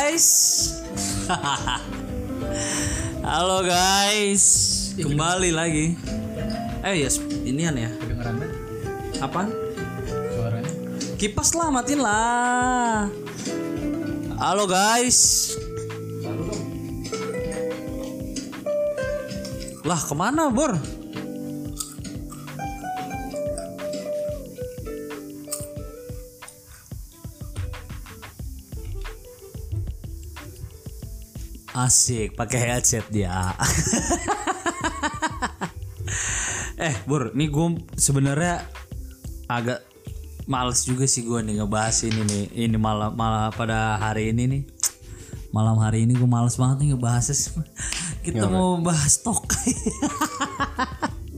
guys. Halo guys. Kembali lagi. Eh yes, inian ya. Kedengeran banget Apaan? suaranya. Kipas lah, matiin lah. Halo guys. Lah ke mana Bor? Asik, pakai headset dia. eh, Bur, nih gue sebenarnya agak males juga sih gue nih ngebahas ini nih. Ini malam malah pada hari ini nih. Malam hari ini gue males banget nih ngebahasnya. Kita mau bahas tokai.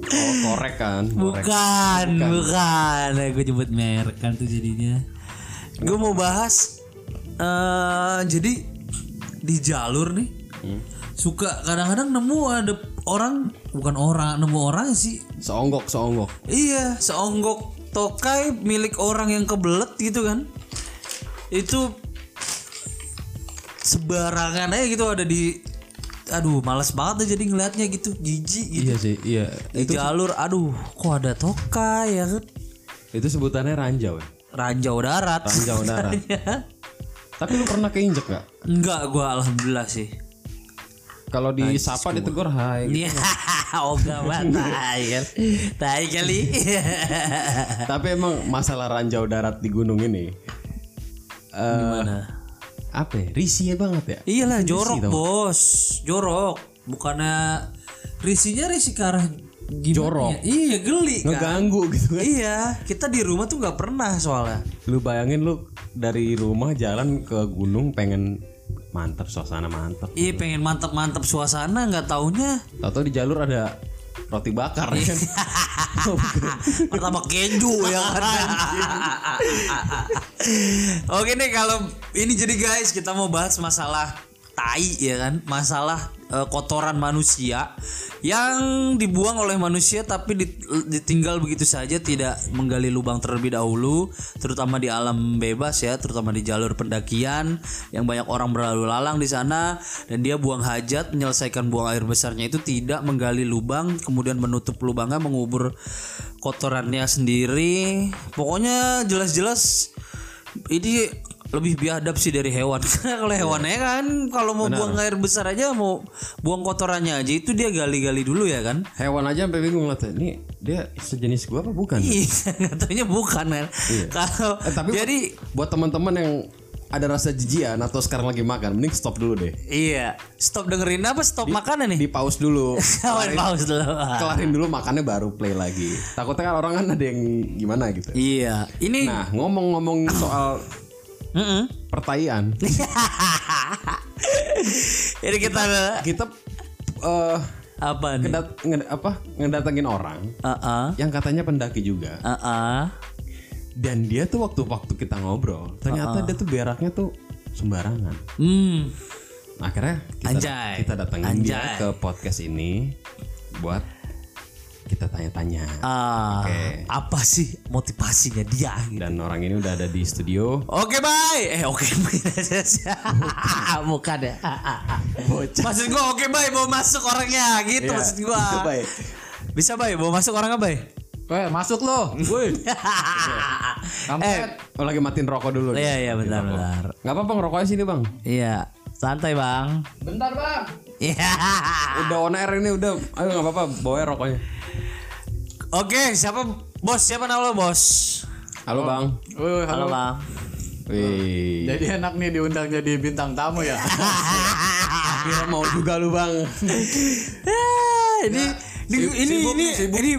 Oh, korek kan. Korek. bukan, bukan. Gue nyebut merek kan tuh jadinya. Gue mau bahas eh jadi di jalur nih suka kadang-kadang nemu ada orang bukan orang nemu orang sih Seonggok, seonggok. Iya, seonggok tokai milik orang yang kebelet gitu kan. Itu sebarangan aja gitu ada di aduh males banget deh jadi ngelihatnya gitu jijik gitu Iya sih, iya. di jalur aduh kok ada tokai ya kan Itu sebutannya ranjau ya. ranjau darat Ranjau darat. Tapi lu pernah keinjek gak? Enggak gua alhamdulillah sih Kalau disapa ditegur hai. Iya, ogah banget tai kali. Tapi emang masalah ranjau darat di gunung ini eh Gimana? apa ya? Risih banget ya. Iyalah jorok bos, jorok. Bukannya risinya risi ke arah gimana Jorok. ya? Iya geli kan. Ngeganggu gitu kan. Iya, kita di rumah tuh nggak pernah soalnya. Lu bayangin lu dari rumah jalan ke gunung pengen mantap suasana mantap. Iya pengen mantap-mantap suasana nggak taunya Tahu di jalur ada roti bakar ya kan. martabak keju ya kan. Oke nih kalau ini jadi guys kita mau bahas masalah tai ya kan, masalah eh, kotoran manusia yang dibuang oleh manusia tapi dit- ditinggal begitu saja tidak menggali lubang terlebih dahulu, terutama di alam bebas ya, terutama di jalur pendakian yang banyak orang berlalu lalang di sana dan dia buang hajat menyelesaikan buang air besarnya itu tidak menggali lubang kemudian menutup lubangnya mengubur kotorannya sendiri. Pokoknya jelas-jelas ini lebih biadab sih dari hewan. kalau hewannya kan kalau mau buang air besar aja mau buang kotorannya aja itu dia gali-gali dulu ya kan. Hewan aja sampai bingung lah Ini dia sejenis gua apa bukan? Iya, katanya bukan kan. Kalau Eh, tapi jadi buat teman-teman yang ada rasa jijian atau sekarang lagi makan, mending stop dulu deh. iya, stop dengerin apa stop makanan nih? Di pause dulu. Kawan pause dulu. Kelarin dulu makannya baru play lagi. Takutnya kan orang kan ada yang gimana gitu. Iya, ini Nah, ngomong-ngomong soal Mm-mm. pertanyaan, ini kita kita eh apa nih? ngedat- nged- apa ngedatengin orang Heeh. yang katanya pendaki juga. Heeh. Dan dia tuh waktu-waktu kita ngobrol, ternyata dia tuh beraknya tuh sembarangan. Hmm. Akhirnya kita, Anjay. kita datangin dia ke podcast ini buat kita tanya-tanya. Ah, Oke. apa sih motivasinya dia gitu? Dan orang ini udah ada di studio. Oke bye. Eh oke Bukan ya. Maksud gua oke bye mau masuk orangnya gitu Iya. maksud gua. Baik. Bisa bye mau masuk orang apa? Weh, masuk lo. Woi. Kampret. Oh lagi matiin rokok dulu. nih. Iya iya benar benar. Nggak apa-apa ngerokoknya sini bang. Iya santai bang. Bentar, Bang. Iya. Udah on air ini udah. Ayo nggak apa-apa bawa rokoknya. Oke siapa bos siapa nama lo bos? Halo bang. Woi, Halo halo. bang. Wih. Jadi enak nih diundang jadi bintang tamu ya. Kira mau juga lu bang. Ah, ini ini sibuk ini nih, ini ini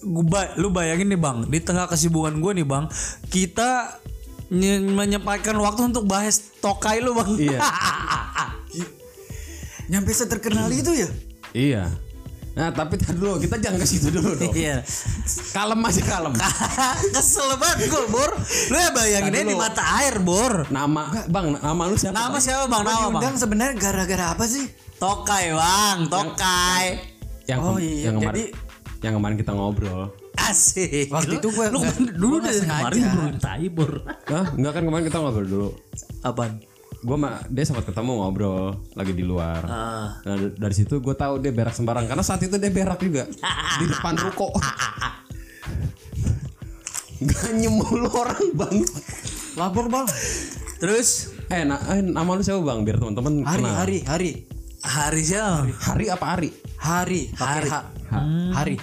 gua lu bayangin nih bang di tengah kesibukan gue nih bang kita nye- menyempatkan waktu untuk bahas tokai lu bang Iya. Nyampe seterkenal itu ya? iya. Nah tapi tar dulu kita jangan ke situ dulu dong. iya Kalem aja kalem. kesel banget gue bor lu ya bayanginnya Tadi di lu- mata air bor Nama bang nama lu siapa? nama Bang? siapa bang nama bang Diundang sebenarnya gara-gara apa sih? tokai bang tokai Yang Oh, kem- iya, yang kemarin jadi- yang kemarin kita ngobrol. asik Waktu Lu- itu gua lu nggak- dulu gua nggak dari kemarin belum tai bor Hah? Enggak kan kemarin kita ngobrol dulu. apaan gue ma dia sempat ketemu ngobrol lagi di luar. Ah. Nah dari situ gue tahu dia berak sembarang karena saat itu dia berak juga di depan ruko. Gak nyemul orang bang. Lapor bang. Terus Eh, na eh, nama lu siapa bang? Biar teman-teman Hari kenal. hari hari hari siapa? Hari apa hari? hari pakai H. Hari.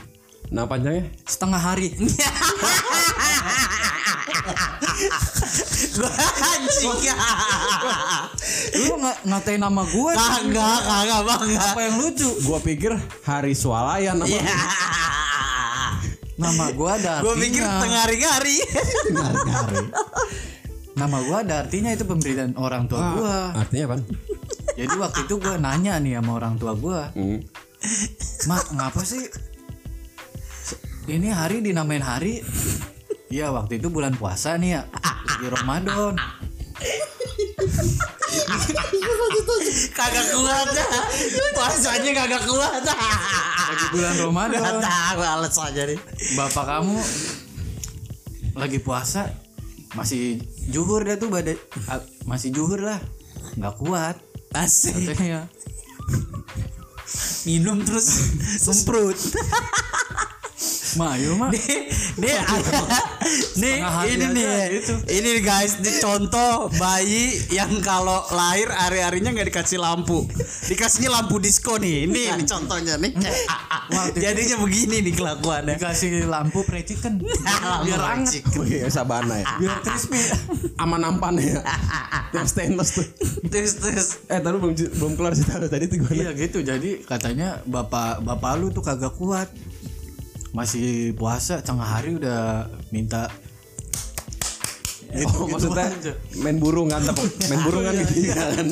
Nama panjangnya? Setengah hari. Gua anjing. Lu nggak ngatain nama gue? Kagak, kagak bang. Apa yang lucu? Gue pikir hari swalayan? Iya. Nama gue ada Gue artinya. pikir tengah hari-hari. Nama gue ada artinya itu pemberitaan orang tua gue. Artinya apa? Jadi waktu itu gue nanya nih sama orang tua gue, Hmm. Mak ngapa sih? Ini hari dinamain hari? Iya waktu itu bulan puasa nih ya, di Ramadan. kagak kuat dah. Puasanya kagak kuat dah. Lagi bulan Ramadan. Tahu alat saja nih. Bapak kamu lagi puasa masih juhur dia tuh badai ah, masih juhur lah nggak kuat Asik. katanya Minum terus semprot. mak yuk mak. Nih, nih ada nih ini nih gitu. ini guys ini contoh bayi yang kalau lahir hari-harinya nggak dikasih lampu. Dikasihnya lampu disco nih. Ini ini. contohnya nih. Jadinya begini nih kelakuannya. dikasih lampu percikan biar anget. Oh iya, sabana ya. biar crispy. Sama nampan ya. Yang stainless tuh. terus terus. Eh, tadi belum belum kelar sih tadi tuh gue. iya gitu. Jadi katanya bapak bapak lu tuh kagak kuat masih puasa tengah hari udah minta Oh, maksudnya aja. main burung kan tapi main burung kan? Gitu kan.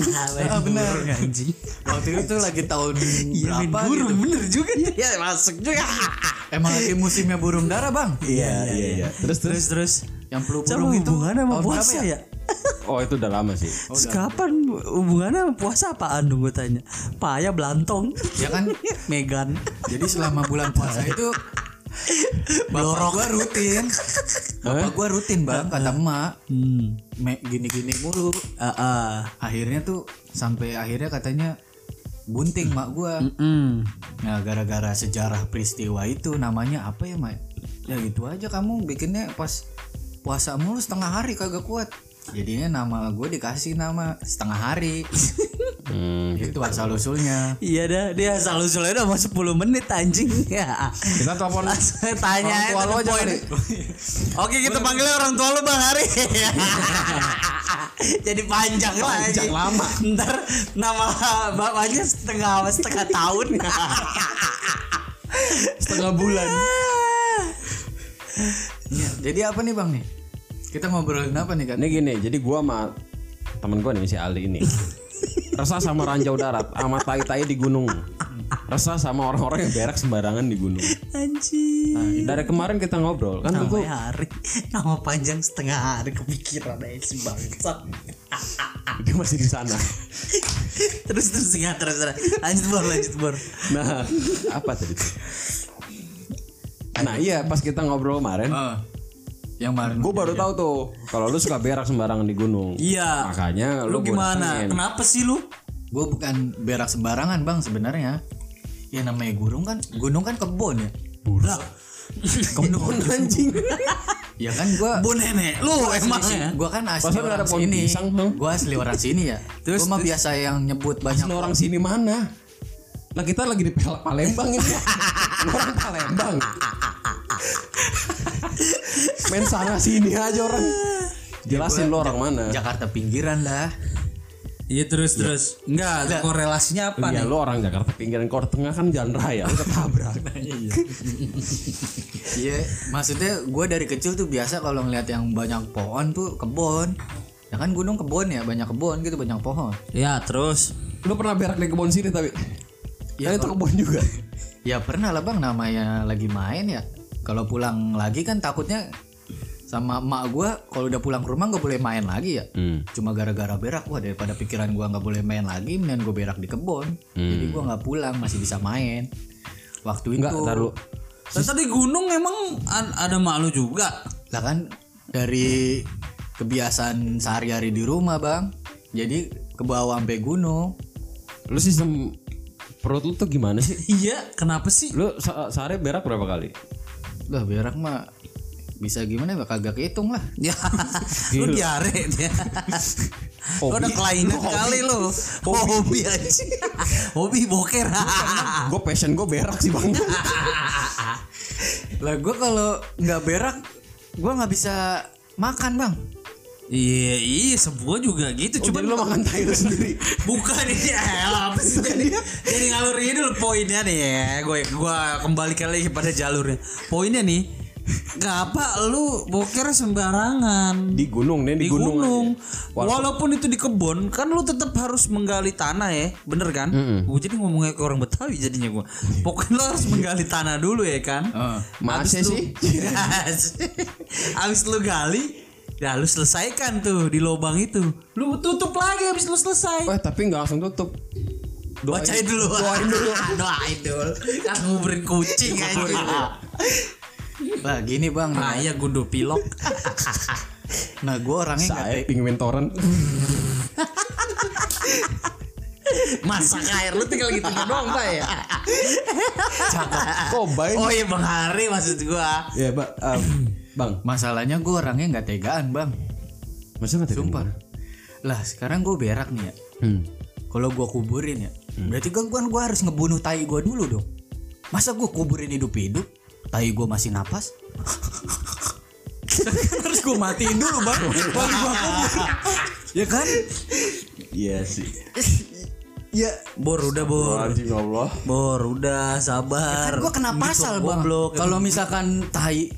Ah, benar anjing. Waktu itu lagi tahun Iya main berapa burung gitu. bener juga ya masuk juga. Emang lagi musimnya burung dara bang? Iya, iya, iya. Terus terus? Terus terus. Yang Coba burung itu hubungannya sama puasa berapa ya? oh itu udah lama sih. Terus kapan hubungannya sama puasa apaan dong gue tanya? Paya belantong. Ya kan? Megan. Jadi selama bulan puasa itu bapak gua rutin. Bapak gua rutin bang kata emak. Hmm. Gini-gini mulu. Ah, ah. akhirnya tuh sampai akhirnya katanya bunting mak gua. Mm-mm. nah gara-gara sejarah peristiwa itu namanya apa ya mak? Ya gitu aja kamu bikinnya pas puasa mulu setengah hari kagak kuat jadinya nama gue dikasih nama setengah hari Hmm. itu asal usulnya Iya dah dia asal usulnya udah mau 10 menit anjing ya. Kita telepon Tanya orang tua aja lu aja kali. Oke kita panggilnya orang tua lu Bang Hari Jadi panjang, Panjang lagi. lama. Ntar nama bapaknya setengah setengah tahun setengah bulan. Iya, jadi apa nih bang nih kita ngobrolin apa nih kan Ini gini, jadi gua sama temen gua nih si Ali ini. Resah sama ranjau darat, sama tai-tai di gunung. Resah sama orang-orang yang berak sembarangan di gunung. Anjing Nah, dari kemarin kita ngobrol kan Nama tuh hari Nama panjang setengah hari Kepikiran aja si bangsat dia masih di sana. Terus terus nggak terus terus Lanjut bor lanjut bor Nah, apa tadi? Nah iya pas kita ngobrol kemarin, Eh, yang kemarin gue baru tahu tuh kalau lu suka berak sembarangan di gunung. Iya Makanya lu, Lu gua gimana? Kenapa sih lu? gue bukan berak sembarangan bang sebenarnya ya namanya gunung kan gunung kan kebun ya Lah Kebun anjing. ya kan gue Bu nenek lu emang ya gue kan asli ada orang pohon sini pisang, gue asli orang sini ya Terus- gue mah biasa yang nyebut banyak Asli orang sini mana? Lah kita lagi di Palembang ini. Orang Palembang. Main sana sini aja orang. Jelasin lu orang mana? Jakarta pinggiran lah Iya terus terus Enggak korelasinya apa Iya nih? lu orang Jakarta pinggiran Kor Tengah kan jalan raya lu ketabrak. iya maksudnya gue dari kecil tuh biasa kalau ngeliat yang banyak pohon tuh kebun ya kan gunung kebun ya banyak kebun gitu banyak pohon Ya terus lu pernah berak di kebun sini tapi? Ya itu kebun juga. ya pernah lah bang namanya lagi main ya kalau pulang lagi kan takutnya sama emak gue kalau udah pulang ke rumah nggak boleh main lagi ya Hmm. cuma gara-gara berak wah daripada pikiran gua nggak boleh main lagi mending gue berak di kebun jadi gua nggak pulang masih bisa main waktu itu Enggak, taruh. Lah, Tadi gunung emang an- ada malu juga lah kan dari kebiasaan sehari-hari di rumah bang jadi ke bawah sampai gunung Lu sistem perut lu tuh gimana sih? Iya, kenapa sih? Lu se- sehari berak berapa kali? lah berak mah bisa gimana ya kagak kehitung lah Ya, lu diare dia. Lu udah kelainan kali lu. Hobi aja. Hobi boker. Gue passion gue berak sih bang. lah gue kalau nggak berak gue nggak bisa makan bang Iya, iya, semua juga gitu. Cuma Cuman lu makan tai sendiri. bukan ini elah, apa sih jadi jadi ngalur idul poinnya nih ya. Gue gua kembalikan lagi pada jalurnya. Poinnya nih, ngapa lu boker sembarangan? Di gunung nih di di, gunung. gunung. Walaupun itu di kebun, kan lu tetap harus menggali tanah ya, bener kan? Gue jadi ngomongnya ke orang Betawi jadinya gue. Pokoknya lu harus menggali tanah dulu ya kan? Masa Habis lu- sih? Habis lu gali, ya lu selesaikan tuh di lubang itu. Lu tutup lagi habis lu selesai. Eh tapi nggak langsung tutup. Doain- Bacain dulu. Doain dulu. Doain dulu. Kan nguburin kucing aja. Lah gini bang Nah, iya gundu pilok. nah gue orangnya nggak Saya pingin torrent. Masak air lu tinggal gitu doang, Pak ya. Kobain. Oh iya Bang Hari maksud gua. Ya bang. eh, bang. masalahnya gue orangnya nggak tegaan bang Masa nggak sumpah lah sekarang gue berak nih ya Hmm. kalau gue kuburin ya berarti kan gue gua harus ngebunuh tai gue dulu dong masa gue kuburin hidup-hidup tai gue masih napas harus gue matiin dulu bang baru gue kubur ya kan Iya sih. ya Bor udah bor. Allah. Bor udah sabar. gue kena Gitu, pasal bang kalau misalkan tai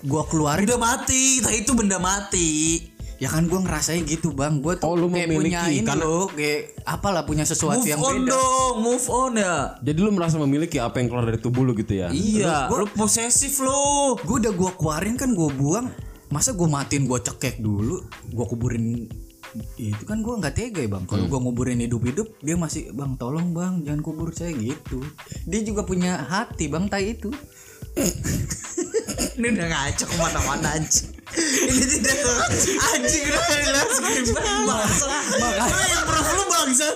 gue keluarin udah mati, nah itu benda mati. Ya kan gue ngerasain gitu bang gue tuh Oh, lu kayak memiliki, punya ini karena- loh kayak apalah punya sesuatu Move yang on beda dong, move on ya. Jadi lu merasa memiliki apa yang keluar dari tubuh lu gitu ya? Iya, lu posesif lu. gue udah gue keluarin kan gue buang masa gue matiin gue cekek dulu gue kuburin itu kan gue nggak tega ya bang kalau gue nguburin hidup-hidup dia masih bang tolong bang jangan kubur saya gitu dia juga punya hati bang tai itu Ini udah ngaco ke mana-mana anjing. Ini tidak anjing udah jelas bangsa. Makanya yang prof lu bangsa.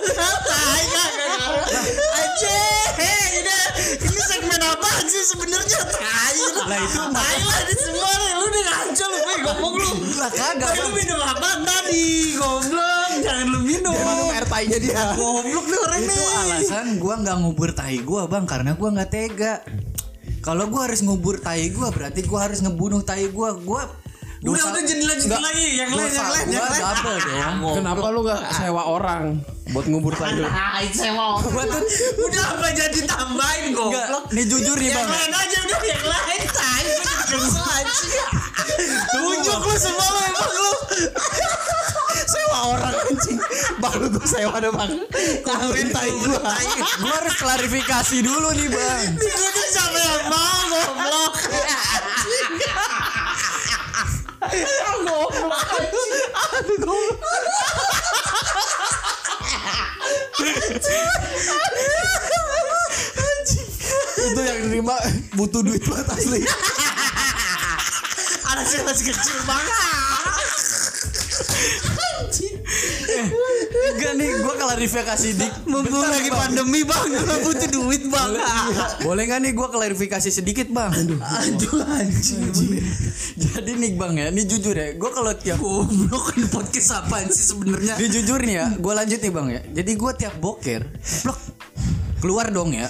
Anjing, ini ini segmen apa sih sebenarnya tai. Lah itu tai lah ini semua lu udah ngaco lu gue ngomong lu. lah kagak lu minum apa tadi? Goblok, jangan lu minum. air tainya dia. Goblok nih orang itu nih. alasan gue nggak ngubur tai gue bang karena gue nggak tega kalau gue harus ngubur tai gue berarti gue harus ngebunuh tai gue gue Udah udah jadi lanjutin lagi yang lain yang lain yang lain. double dong Kenapa lu gak sewa orang buat ngubur tai lu? Ah, gue tuh Udah apa jadi tambahin goblok. nih jujur nih Yang bang lain aja udah yang lain tai gue. Tunjuk lu semua lu emang lu. sewa orang anjing. Baru gua sewa ada bang. Kuburin tai gua. gue harus klarifikasi dulu nih bang gunung siapa yang mau goblok. Itu yang nerima butuh duit buat asli. Anak saya masih kecil banget. Enggak nih gue klarifikasi dik Mumpung lagi Bang. pandemi bang, butuh duit bang. Boleh gak nih gue klarifikasi sedikit bang Aduh anjing. Jadi nih bang ya Ini jujur ya Gue kalau tiap Goblok podcast apaan sih sebenarnya? Ini jujur nih ya Gue lanjut nih bang ya Jadi gue tiap boker Blok Keluar dong ya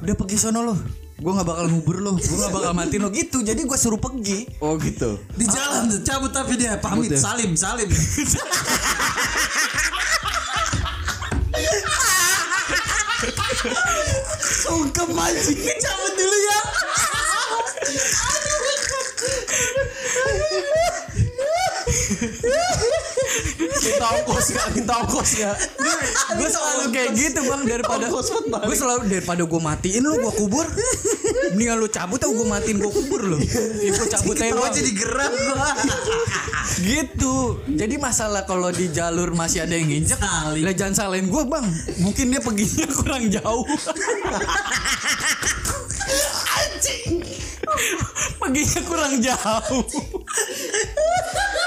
Udah pergi sono lo Gue gak bakal ngubur lo Gue gak bakal matiin lo gitu Jadi gue suruh pergi Oh gitu. Di jalan tuh, cabut tapi dia pamit Cabut ya? salim salim. Anjing. cabut dulu ya. Minta ongkos gak? Minta ongkos gak? Gue selalu kayak gitu bang Daripada. Gue selalu Daripada gue matiin lo Gue kubur Mendingan lu cabut atau gue matiin gue kubur lo Ya gue cabut aja Gua bang jadi gerak gua gitu. Jadi masalah kalau di jalur masih ada yang nginjek lah jangan salahin gue bang. Mungkin dia perginya kurang jauh. Pergi perginya kurang jauh.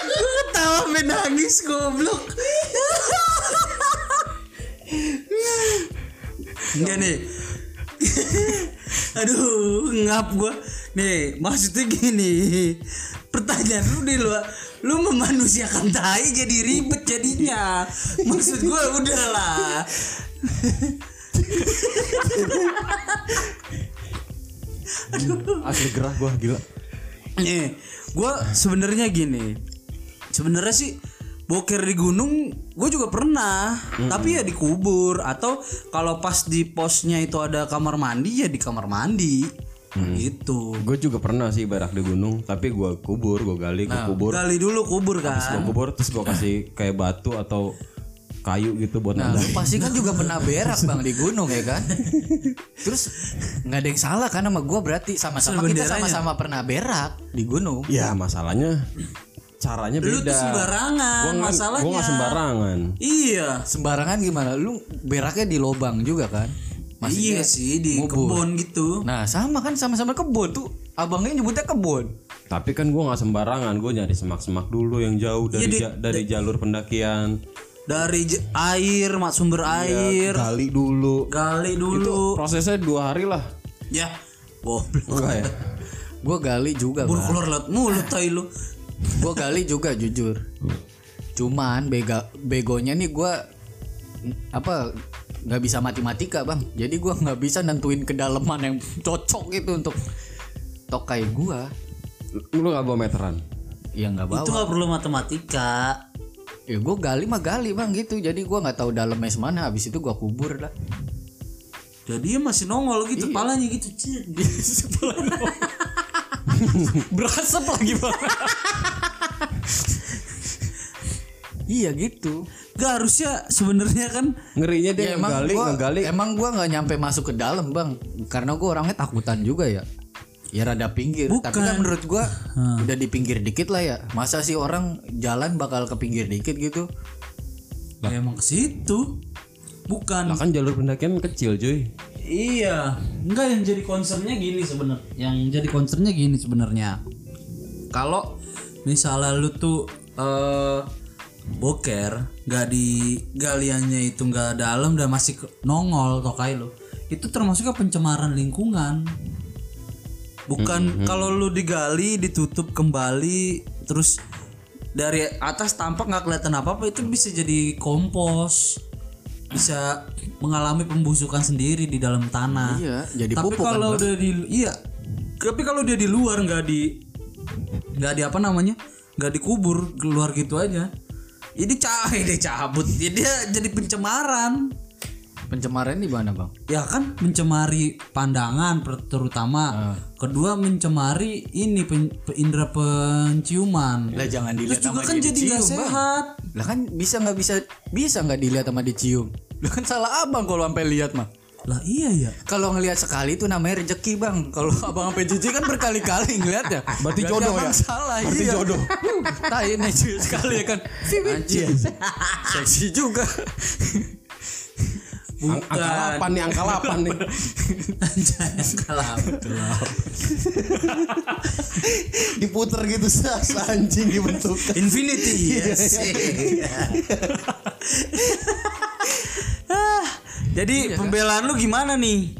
Gue ketawa menangis goblok. Enggak nih. Aduh ngap gue Nih maksudnya gini. Pertanyaan lu di luar lu memanusiakan tai jadi ribet jadinya. Maksud gua udahlah. Asli gerah gua gila. Nih, gua sebenarnya gini. Sebenarnya sih boker di gunung gue juga pernah tapi ya dikubur atau kalau pas di posnya itu ada kamar mandi ya di kamar mandi gitu Gue juga pernah sih berak di gunung, tapi gua kubur, gua gali, gua kubur. gali dulu kubur kan kubur terus gua kasih kayak batu atau kayu gitu buat Nah, lu pasti kan juga pernah berak bang di gunung ya kan? Terus nggak ada yang salah kan sama gue berarti sama-sama kita sama-sama pernah berak di gunung. Ya masalahnya caranya Lu beda. tuh sembarangan, Gua masalahnya. Gua nggak sembarangan. iya Sembarangan gimana? Lu beraknya di lobang juga kan? Iya sih di ngubur. kebun gitu Nah sama kan sama-sama kebun tuh. Abangnya nyebutnya kebun. Tapi kan gua nggak sembarangan, gua nyari semak-semak dulu yang jauh dari Iya, di- ja- dari jalur pendakian. dari air mak sumber air Gali dulu. gali Itu dulu prosesnya dua hari lah. ya Enggak ya? Gue gali juga buru keluar lewat mulut tai lu Gue gali juga jujur. Cuman bega begonya nih gue apa nggak bisa matematika bang. Jadi gue nggak bisa nentuin kedalaman yang cocok itu untuk tokai gue. Lu nggak bawa meteran? Ya nggak bawa. itu nggak perlu matematika Ya gue gali mah gali bang gitu. Jadi gue nggak tahu dalamnya semana. Habis itu gue kubur lah. jadi dia masih nongol gitu palanya gitu Cik. Berasap lagi bang. Iya gitu. Gak harusnya sebenarnya kan Ngerinya dia Ya, emang ngegali, gua, ngegali. emang gua nggak nyampe masuk ke dalam bang. Karena gue orangnya takutan juga ya. Ya rada pinggir. Tapi kan menurut gua udah di pinggir dikit lah ya. Masa sih orang jalan bakal ke pinggir dikit gitu? ya emang ke situ bukan Lah kan jalur pendakian kecil cuy. iya enggak yang jadi concernnya gini sebenarnya yang jadi concernnya gini sebenarnya kalau misalnya lu tuh eh boker nggak di galiannya itu nggak dalam dan masih nongol tokai lu. Itu termasuknya pencemaran lingkungan. Bukan kalau lu digali ditutup kembali terus dari atas tampak nggak kelihatan apa apa itu bisa jadi kompos. Bisa mengalami pembusukan sendiri di dalam tanah. Iya, jadi tapi pupuk kan, kalau udah di iya. Tapi kalau dia di luar nggak di nggak di apa namanya? Nggak dikubur keluar gitu aja jadi cahaya deh cabut. Ya dia jadi pencemaran. Pencemaran di mana bang? ya kan mencemari pandangan terutama. Kedua mencemari ini pen- pe- indera penciuman. Lah jangan terus dilihat juga sama kan dia jadi nggak sehat. Lah kan bisa nggak bisa bisa nggak dilihat sama dicium? Lah kan salah abang kalau sampai lihat mah. Lah iya ya Kalau ngelihat sekali itu namanya rezeki bang. Kalau abang sampai jijik kan berkali-kali ngeliatnya. Berarti jodoh abang ya? Salah. Berarti iya. jodoh. Tai nih sekali ya kan. Anjir. Seksi juga. Ang- angka 8 nih, angka 8 nih. Anjay, kalah Diputer gitu sas anjing dibentuk. Infinity yes. Jadi pembelaan lu gimana nih?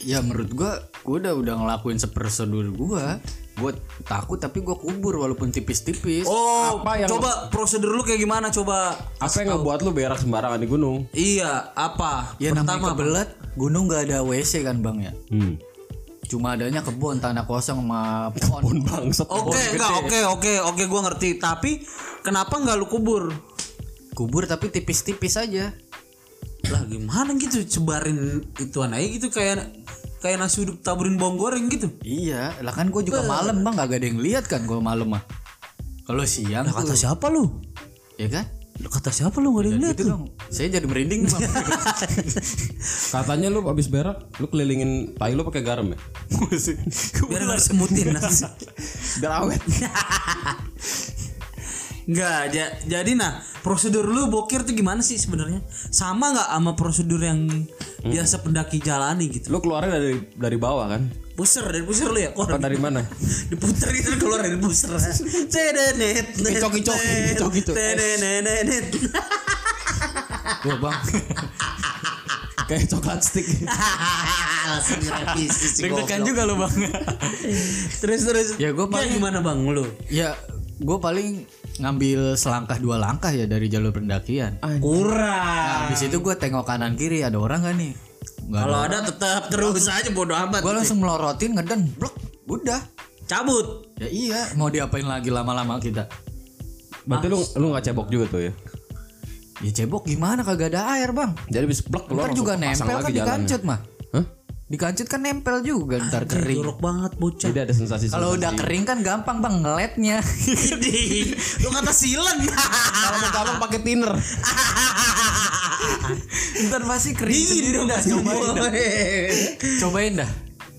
ya menurut gua gua udah udah ngelakuin seprosedur gua. Gua takut tapi gua kubur walaupun tipis-tipis. Oh, Apa yang- coba prosedur lu kayak gimana coba? Apa yang ngebuat lu berak sembarangan di gunung? Iya, apa? ya namanya Pertama, kebelet gunung nggak ada WC kan bang ya. Hmm. Cuma adanya kebun tanah kosong sama pohon. Bangsat. Oke, enggak, oke, oke, oke, gua ngerti. Tapi kenapa nggak lu kubur? Kubur tapi tipis-tipis aja. Lah gimana gitu sebarin ituan aja gitu kayak kayak nasi uduk taburin bawang goreng gitu. Iya, lah kan gue juga malam bang, gak ada yang lihat kan gue malam mah. Kalau siang Lah kata siapa lu? ya kan? Kata siapa lu gak ada yang lihat Gitu tuh? dong. Saya jadi merinding bang. Katanya lu abis berak, lu kelilingin tai lu pakai garam ya? Biar nggak disemutin nanti. Biar awet. Enggak, ja- jadi nah prosedur lu bokir tuh gimana sih sebenarnya? Sama nggak sama prosedur yang biasa pendaki jalani gitu? Lu keluarnya dari dari bawah kan? Puser dari puser lu ya? Apa dari mana? Diputer gitu keluar dari puser. Cedenet. Kicok, kicok, kicok, kicok. Tedenenet. Wah bang, kayak coklat stick Langsung direvisi si Deg-degan juga lo bang. Terus terus. Ya, gua paling- gimana bang lu? ya gue paling ngambil selangkah dua langkah ya dari jalur pendakian. Kurang. Nah, habis itu gue tengok kanan kiri ada orang gak nih? Kalau ada. ada tetap terus aja bodo amat. Gue langsung melorotin ngeden, blok, udah. cabut. Ya iya, mau diapain lagi lama-lama kita? berarti lu lu nggak cebok juga tuh ya Ya cebok gimana kagak ada air bang? jadi bis blok Ntar langsung juga nempel kan di jalannya. kancut mah. Hah? Di kancut kan nempel juga ntar kering. Jorok banget bocah. jadi ada sensasi Kalau udah kering kan gampang bang ngeletnya. Ini lu kata silen. kalau mau gampang pakai thinner ntar pasti kering sendiri dah. Cobain dah. Cobain dah.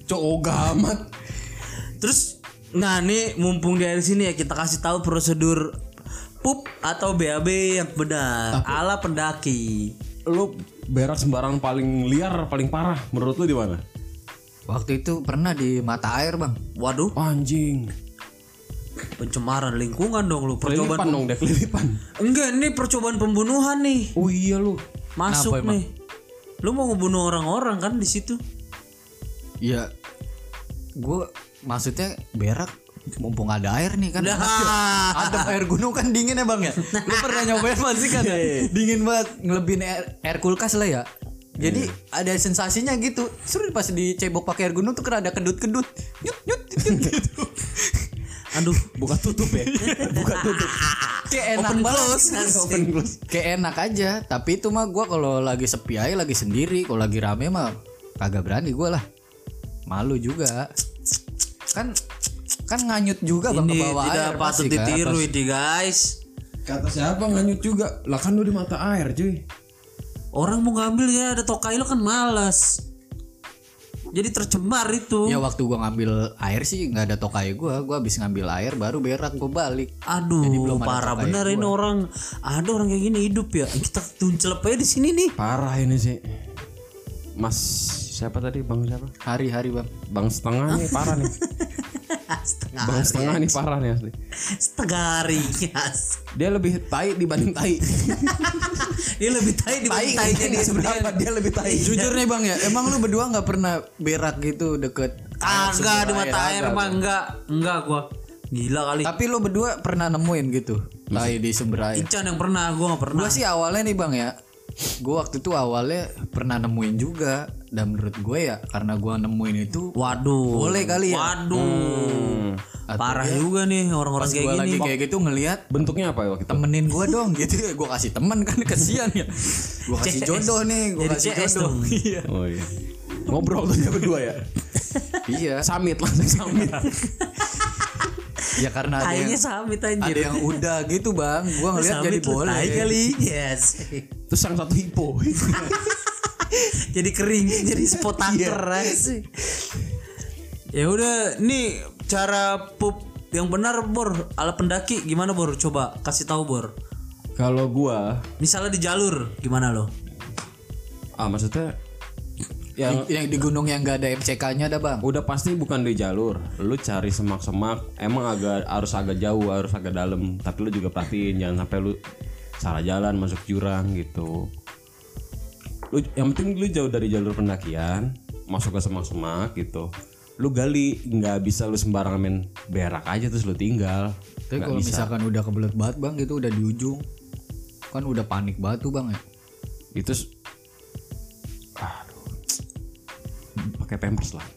cowok gamat Terus nah nih mumpung di air sini ya kita kasih tahu prosedur pup atau BAB yang benar ala pendaki. lu berak sembarang paling liar paling parah menurut lu di mana Waktu itu pernah di mata air bang. Waduh, anjing pencemaran lingkungan dong lu. Percobaan kelilipan dong deh kelilipan Enggak, ini percobaan pembunuhan nih. oh iya lu Masuk Kenapa emang? nih. Lu mau ngebunuh orang-orang kan di situ? Ya, gue maksudnya berak mumpung ada air nih kan. Ada air gunung kan dingin ya bang ya. Lu pernah nyobain pasti kan ya? Dingin banget ngelebihin air, air kulkas lah ya. Jadi ada sensasinya gitu. Seru pas dicebok pakai air gunung tuh kan ada kedut-kedut. Nyut nyut nyut gitu. Aduh, buka tutup ya buka tutup Kayak enak Open banget. close, gitu. Open close. Kayak enak aja. Tapi itu mah gua kalau lagi sepi aja lagi sendiri. Kalau lagi rame mah kagak berani gua lah. Malu juga. Kan kan nganyut juga bang ke ini bawah tidak air patut pasti kan. ditiru ini guys. kata siapa nganyut juga lah kan lu di mata air cuy Orang mau ngambil ya ada tokai lo kan malas. Jadi tercemar itu. Ya waktu gua ngambil air sih nggak ada tokai gua. Gua habis ngambil air baru berak gua balik. Aduh, belum ada parah bener ini orang. Ada orang kayak gini hidup ya. Kita tuncelep aja di sini nih. parah ini sih mas siapa tadi bang siapa Hari-hari bang. bang setengah nih parah nih Setengah bang setengah nih parah nih asli setengah hari. Yes. dia lebih tai dibanding tai Dia lebih tai dibanding tai tai dia seberapa dia lebih tai Jujur nih bang ya, emang lu berdua nggak pernah berak gitu deket Kagak di mata air mah enggak. Enggak gua. Gila kali. Tapi lu berdua pernah nemuin gitu tai di sumber air. Ican yang pernah, gua gak pernah. Gue sih awalnya nih bang ya, gue waktu itu awalnya pernah nemuin juga. Dan menurut gue ya karena gue nemuin itu Waduh. boleh kali ya. Waduh. Parah juga nih orang-orang Pas kayak gue gini. lagi kayak gitu ngelihat bentuknya apa ya waktu itu temenin gue dong gitu ya gue kasih temen kan kesian ya gue kasih CS. jodoh nih gue Jadi kasih CS jodoh dong. iya oh iya ngobrol tuh dia berdua ya iya samit langsung samit ya karena ada yang samit ada anjir. yang udah gitu bang gue ngeliat Samit jadi boleh kali. Yes. terus yang satu hipo jadi kering, jadi spot tanker sih. Ya udah, nih cara pup yang benar Bor, ala pendaki gimana Bor? Coba kasih tahu Bor. kalau gua Misalnya di jalur gimana lo? ah maksudnya yang yang di gunung yang gak ada MCK-nya ada bang udah pasti bukan di jalur lu cari semak-semak emang agak harus agak jauh harus agak dalam tapi lu juga perhatiin jangan sampai lu salah jalan masuk jurang gitu lu yang penting lu jauh dari jalur pendakian masuk ke semak-semak gitu. Lu gali nggak bisa lu sembarangan main berak aja terus lu tinggal. Tapi kalau bisa. misalkan udah kebelet banget bang itu udah di ujung kan udah panik banget tuh bang ya? Itu aduh. Pakai pampers lah.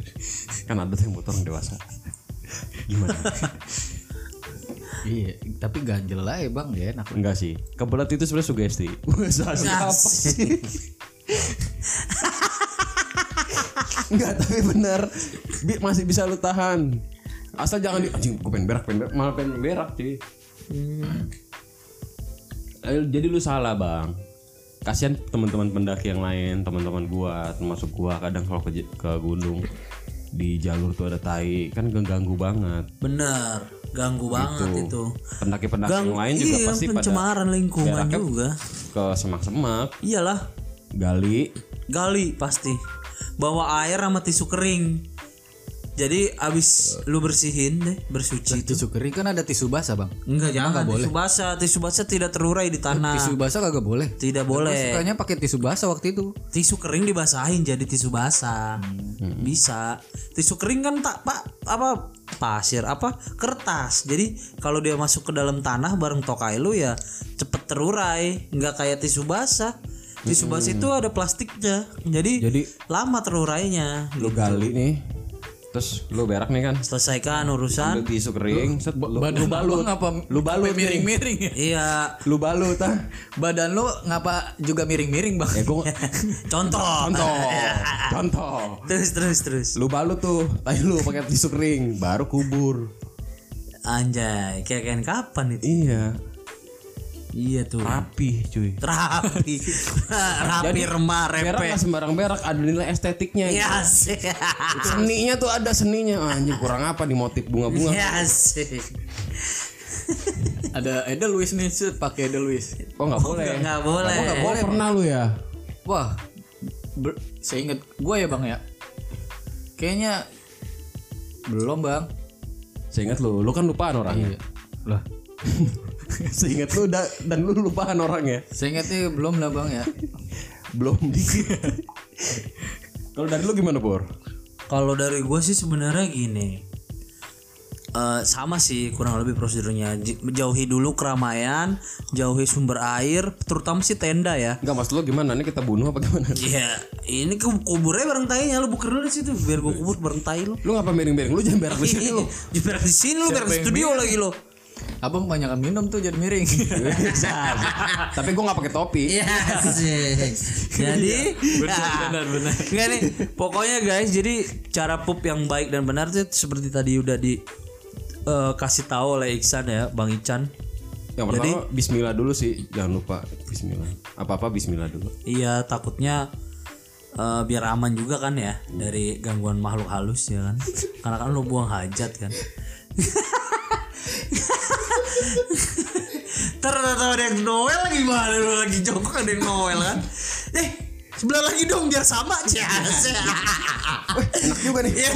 Kan ada tuh yang buat orang dewasa. Gimana iya tapi ganjel lah ya bang ya enak Enggak sih. Kebelet itu sebenarnya sugesti. Siapa sih? Enggak, tapi bener. Bi- masih bisa lu tahan. Asal jangan di anjing gue pengen berak, pengen berak, malah pengen berak cuy. Eh, Jadi lu salah, Bang. Kasihan teman-teman pendaki yang lain, teman-teman gua, termasuk gua kadang kalau ke, ke gunung di jalur tuh ada tai, kan ganggu banget. Bener, ganggu banget itu. Pendaki-pendaki Gang, yang lain juga iya, pasti pada pencemaran lingkungan beraknya juga. ke semak-semak, Iyalah, gali, gali pasti. Bawa air sama tisu kering. Jadi abis lu bersihin deh, bersuci itu. tisu kering kan ada tisu basah bang Enggak jangan tisu basah, tisu basah tidak terurai di tanah. tisu basah kagak boleh Tidak boleh. sukanya pakai tisu basah waktu itu Tisu kering dibasahin jadi tisu basah. Bisa. Tisu kering kan tak pak apa pasir apa kertas. Jadi kalau dia masuk ke dalam tanah bareng tokai lu ya cepet terurai, nggak kayak tisu basah. Tisu basah itu ada plastiknya. Jadi, Jadi lama terurainya. lu gali nih. Terus lu berak nih kan. Selesaikan urusan. Ambil tisu kering, set, lu, badan lu balut. ngapa Lu balut nih. miring-miring ya Iya, Lu balut ah. badan lu ngapa juga miring-miring bang Ya gua contoh. contoh. contoh. Terus terus terus. Lu balut tuh, tai lu pakai tisu kering, baru kubur. Anjay, kayak kayak kapan itu? Iya, Iya tuh. rapi cuy. Rapi. Rapi remah Berak repe. sembarang berak, ada nilai estetiknya. Iya sih. Seninya tuh ada seninya. Anjir kurang apa nih motif bunga-bunga? Iya sih. ada Edelweiss nih set pakai Edelweiss Oh nggak boleh. Nggak boleh. Nggak boleh pernah lu ya. wah ber, saya inget gue ya bang ya kayaknya belum bang Seingat lu, lu kan lupaan orangnya. lah Seingat lu da- dan lu lupaan orangnya. saya ingetnya belum lah bang ya Belum dikit. Kalau dari lu gimana, Bor? Kalau dari gue sih sebenarnya gini. Eh, sama sih kurang lebih prosedurnya jauhi dulu keramaian jauhi sumber air terutama sih tenda ya Enggak, maksud lu gimana? Ini kita bunuh apa gimana? Iya, ini ke kuburnya bareng tainya lu buker dulu di situ biar gua kubur bareng tai lu. Lu ngapa miring-miring? Lu jangan berak di sini lu. Di berak di sini lu berak di studio lagi lo. Abang kebanyakan minum tuh jadi miring Tapi gua nggak pakai topi. Iya. Jadi benar benar. Enggak nih, pokoknya guys, jadi cara pup yang baik dan benar tuh seperti tadi udah di eh, kasih tahu oleh Iksan ya, Bang Ican. Yang pertama bismillah dulu sih, jangan lupa bismillah. Apa-apa bismillah dulu. Iya, takutnya eh, biar aman juga kan ya dari gangguan makhluk halus ya kan. Karena kan lu buang hajat kan. Tahu ada yang Noel gimana lu lagi jongkok ada yang Noel kan. Eh, sebelah lagi dong biar sama aja. Enak juga nih. Iya,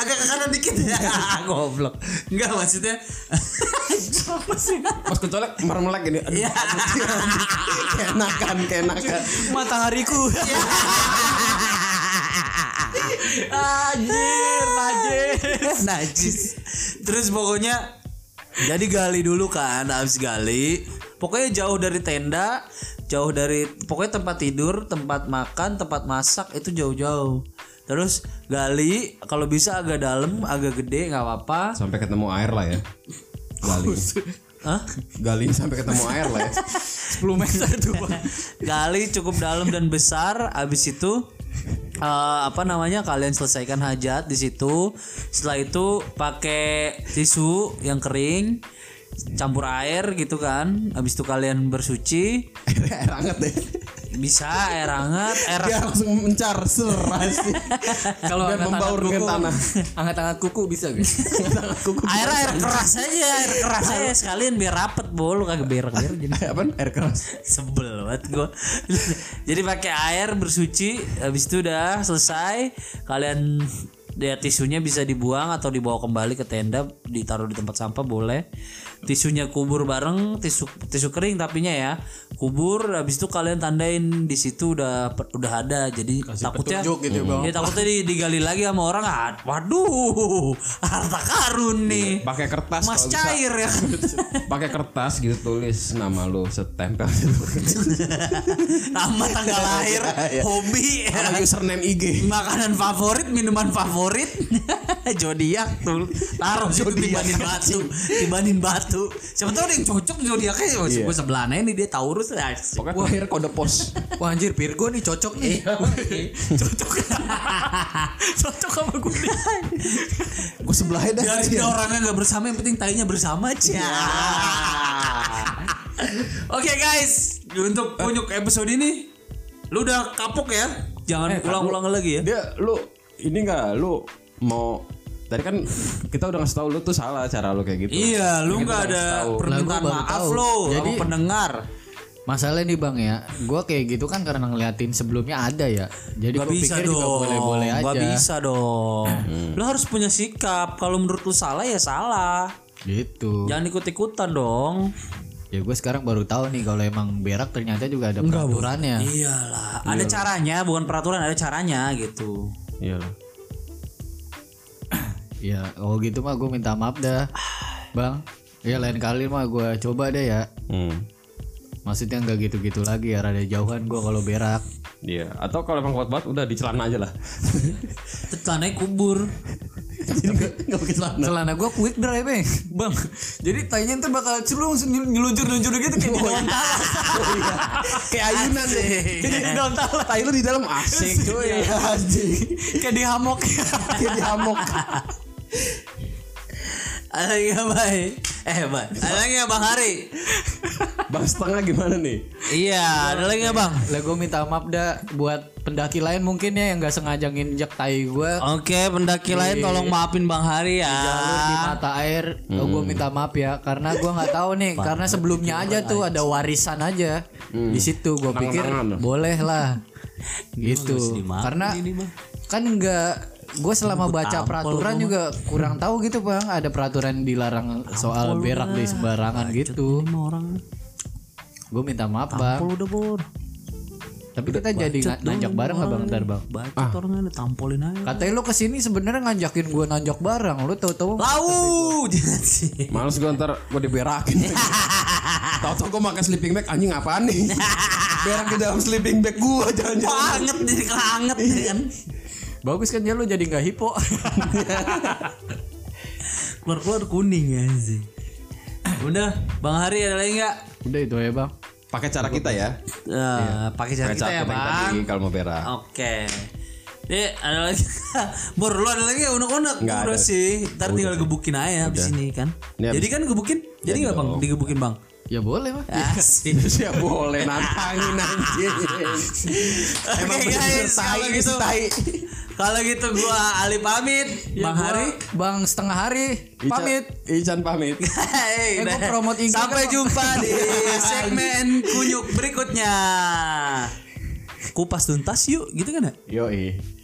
agak ke kanan dikit ya. Goblok. Enggak maksudnya. Apa sih? Pas kecolek mermelek gini. Aduh, Iya. keenakan, keenakan. matahariku Anjir, najis. najis. Terus pokoknya jadi gali dulu kan, habis gali. Pokoknya jauh dari tenda, jauh dari pokoknya tempat tidur, tempat makan, tempat masak itu jauh-jauh. Terus gali, kalau bisa agak dalam, agak gede nggak apa-apa. Sampai ketemu air lah ya. Gali. Hah? Gali sampai ketemu air lah ya. 10 meter tuh Gali cukup dalam dan besar. Habis itu eh, apa namanya kalian selesaikan hajat di situ. Setelah itu pakai tisu yang kering, campur air gitu kan. Habis itu kalian bersuci. air hangat deh. Bisa air hangat, air Dia langsung mencar seras. kalau Dan membaur dengan tanah. angkat-angkat kuku bisa gak air air keras aja, air keras aja sekalian biar rapet bol kagak berak-berak jadi Apa? Air keras. sebel banget gue jadi pakai air bersuci habis itu udah selesai kalian ya tisunya bisa dibuang atau dibawa kembali ke tenda ditaruh di tempat sampah boleh tisunya kubur bareng tisu tisu kering tapinya ya. Kubur habis itu kalian tandain di situ udah udah ada. Jadi takutnya petunjuk gitu ya, Bang. ya takutnya di- digali lagi sama orang ah, waduh harta karun nih. Pakai kertas mas kalau bisa. cair ya. Pakai kertas gitu tulis nama lu setempel. Nama tanggal lahir hobi. Sama username IG. makanan favorit minuman favorit. Zodiak tuh. Taruh situ tibanin batu tibanin batu siapa tahu ada yang cocok zodiaknya oh, Iya. gue sebelah ini dia Taurus ya Pokoknya terakhir kode pos. wah anjir Virgo nih cocok nih. Cocok. Cocok sama gue nih. Gue sebelahnya dah. biar dia orangnya nggak bersama yang penting tainya bersama aja. Oke guys. Untuk punyuk episode ini lu udah kapok ya? Jangan ulang-ulang lagi ya. Dia lu ini enggak lu mau tadi kan kita udah ngasih tahu lu tuh salah cara lu kayak gitu. Iya, lu nggak ada permintaan baru maaf tahu. lo Jadi- sama pendengar. Masalahnya nih bang ya, gue kayak gitu kan karena ngeliatin sebelumnya ada ya. Jadi Gak gue bisa pikir juga dong, boleh-boleh aja. Gak bisa dong. Lo harus punya sikap. Kalau menurut lu salah ya salah. Gitu. Jangan ikut-ikutan dong. Ya gue sekarang baru tahu nih kalau emang berak ternyata juga ada peraturannya. Iyalah, ada caranya, bukan peraturan, ada caranya gitu. Iyalah. Ya, oh gitu mah gue minta maaf dah, bang. Ya lain kali mah gue coba deh ya. Hmm. Maksudnya nggak gitu-gitu lagi ya, rada jauhan gue kalau berak. Iya, atau kalau emang kuat banget udah di celana aja lah. Celananya kubur. Enggak pakai celana. Celana gue quick dry bang, bang. Jadi tainya ntar bakal celung nyeluncur-nyeluncur gitu kayak di daun talas. Kayak ayunan deh. Kayak di daun talas. Tai lu di dalam asik cuy. Kayak di hamok. Kayak di hamok. Nggak baik? Eh, Bang. Ada lagi nggak Bang Hari? Bang setengah gimana nih? Iya, ada lagi nggak Bang? Lah gue minta maaf dah buat pendaki lain mungkin ya yang gak sengaja nginjek tai gue Oke, pendaki lain tolong maafin Bang Hari ya. jalur di mata air. Oh, gue minta maaf ya karena gue nggak tahu nih karena sebelumnya aja tuh ada warisan aja di situ. Gue pikir boleh lah. gitu. Karena kan nggak gue selama baca peraturan juga kurang tahu gitu bang ada peraturan dilarang soal berak di sembarangan gitu orang. gue minta maaf bang udah bor. tapi kita jadi nga- nanjak bareng nggak bang ntar bang Bacot orangnya tampolin aja. katanya lu ke sini sebenarnya ngajakin gue nanjak bareng lu tahu-tahu Lau, jangan sih. Males gue ntar gue diberakin. Tahu-tahu gue makan sleeping bag anjing apaan nih? Berak di dalam sleeping bag gue jangan-jangan. Anget jadi keanget kan. Bagus kan ya lu jadi nggak hipo Keluar keluar kuning ya sih. Udah, Bang Hari ada lagi nggak? udah itu ya bang Pakai cara kita ya. Pakai cara Pakai kita cara ya kita yang Bang. kalau mau berak. Oke. Nih ada lagi. Bor lu ada lagi ya unek-unek udah ada. sih. Ntar tinggal gebukin aja habis ini kan. Ini Jadi kan gebukin. Jadi nggak Bang? Digebukin Bang. ya boleh bang Asik. Ya boleh nantangin anjing. Emang guys, kalau gitu. tai. Kalau gitu gua Ali pamit. Ya, Bang Hari. bang setengah hari Ican- pamit Ican pamit. Hey, Eh, gua promote IG Sampai kan, jumpa di segmen kunyuk berikutnya. Kupas tuntas yuk, gitu kan ya? Yoi.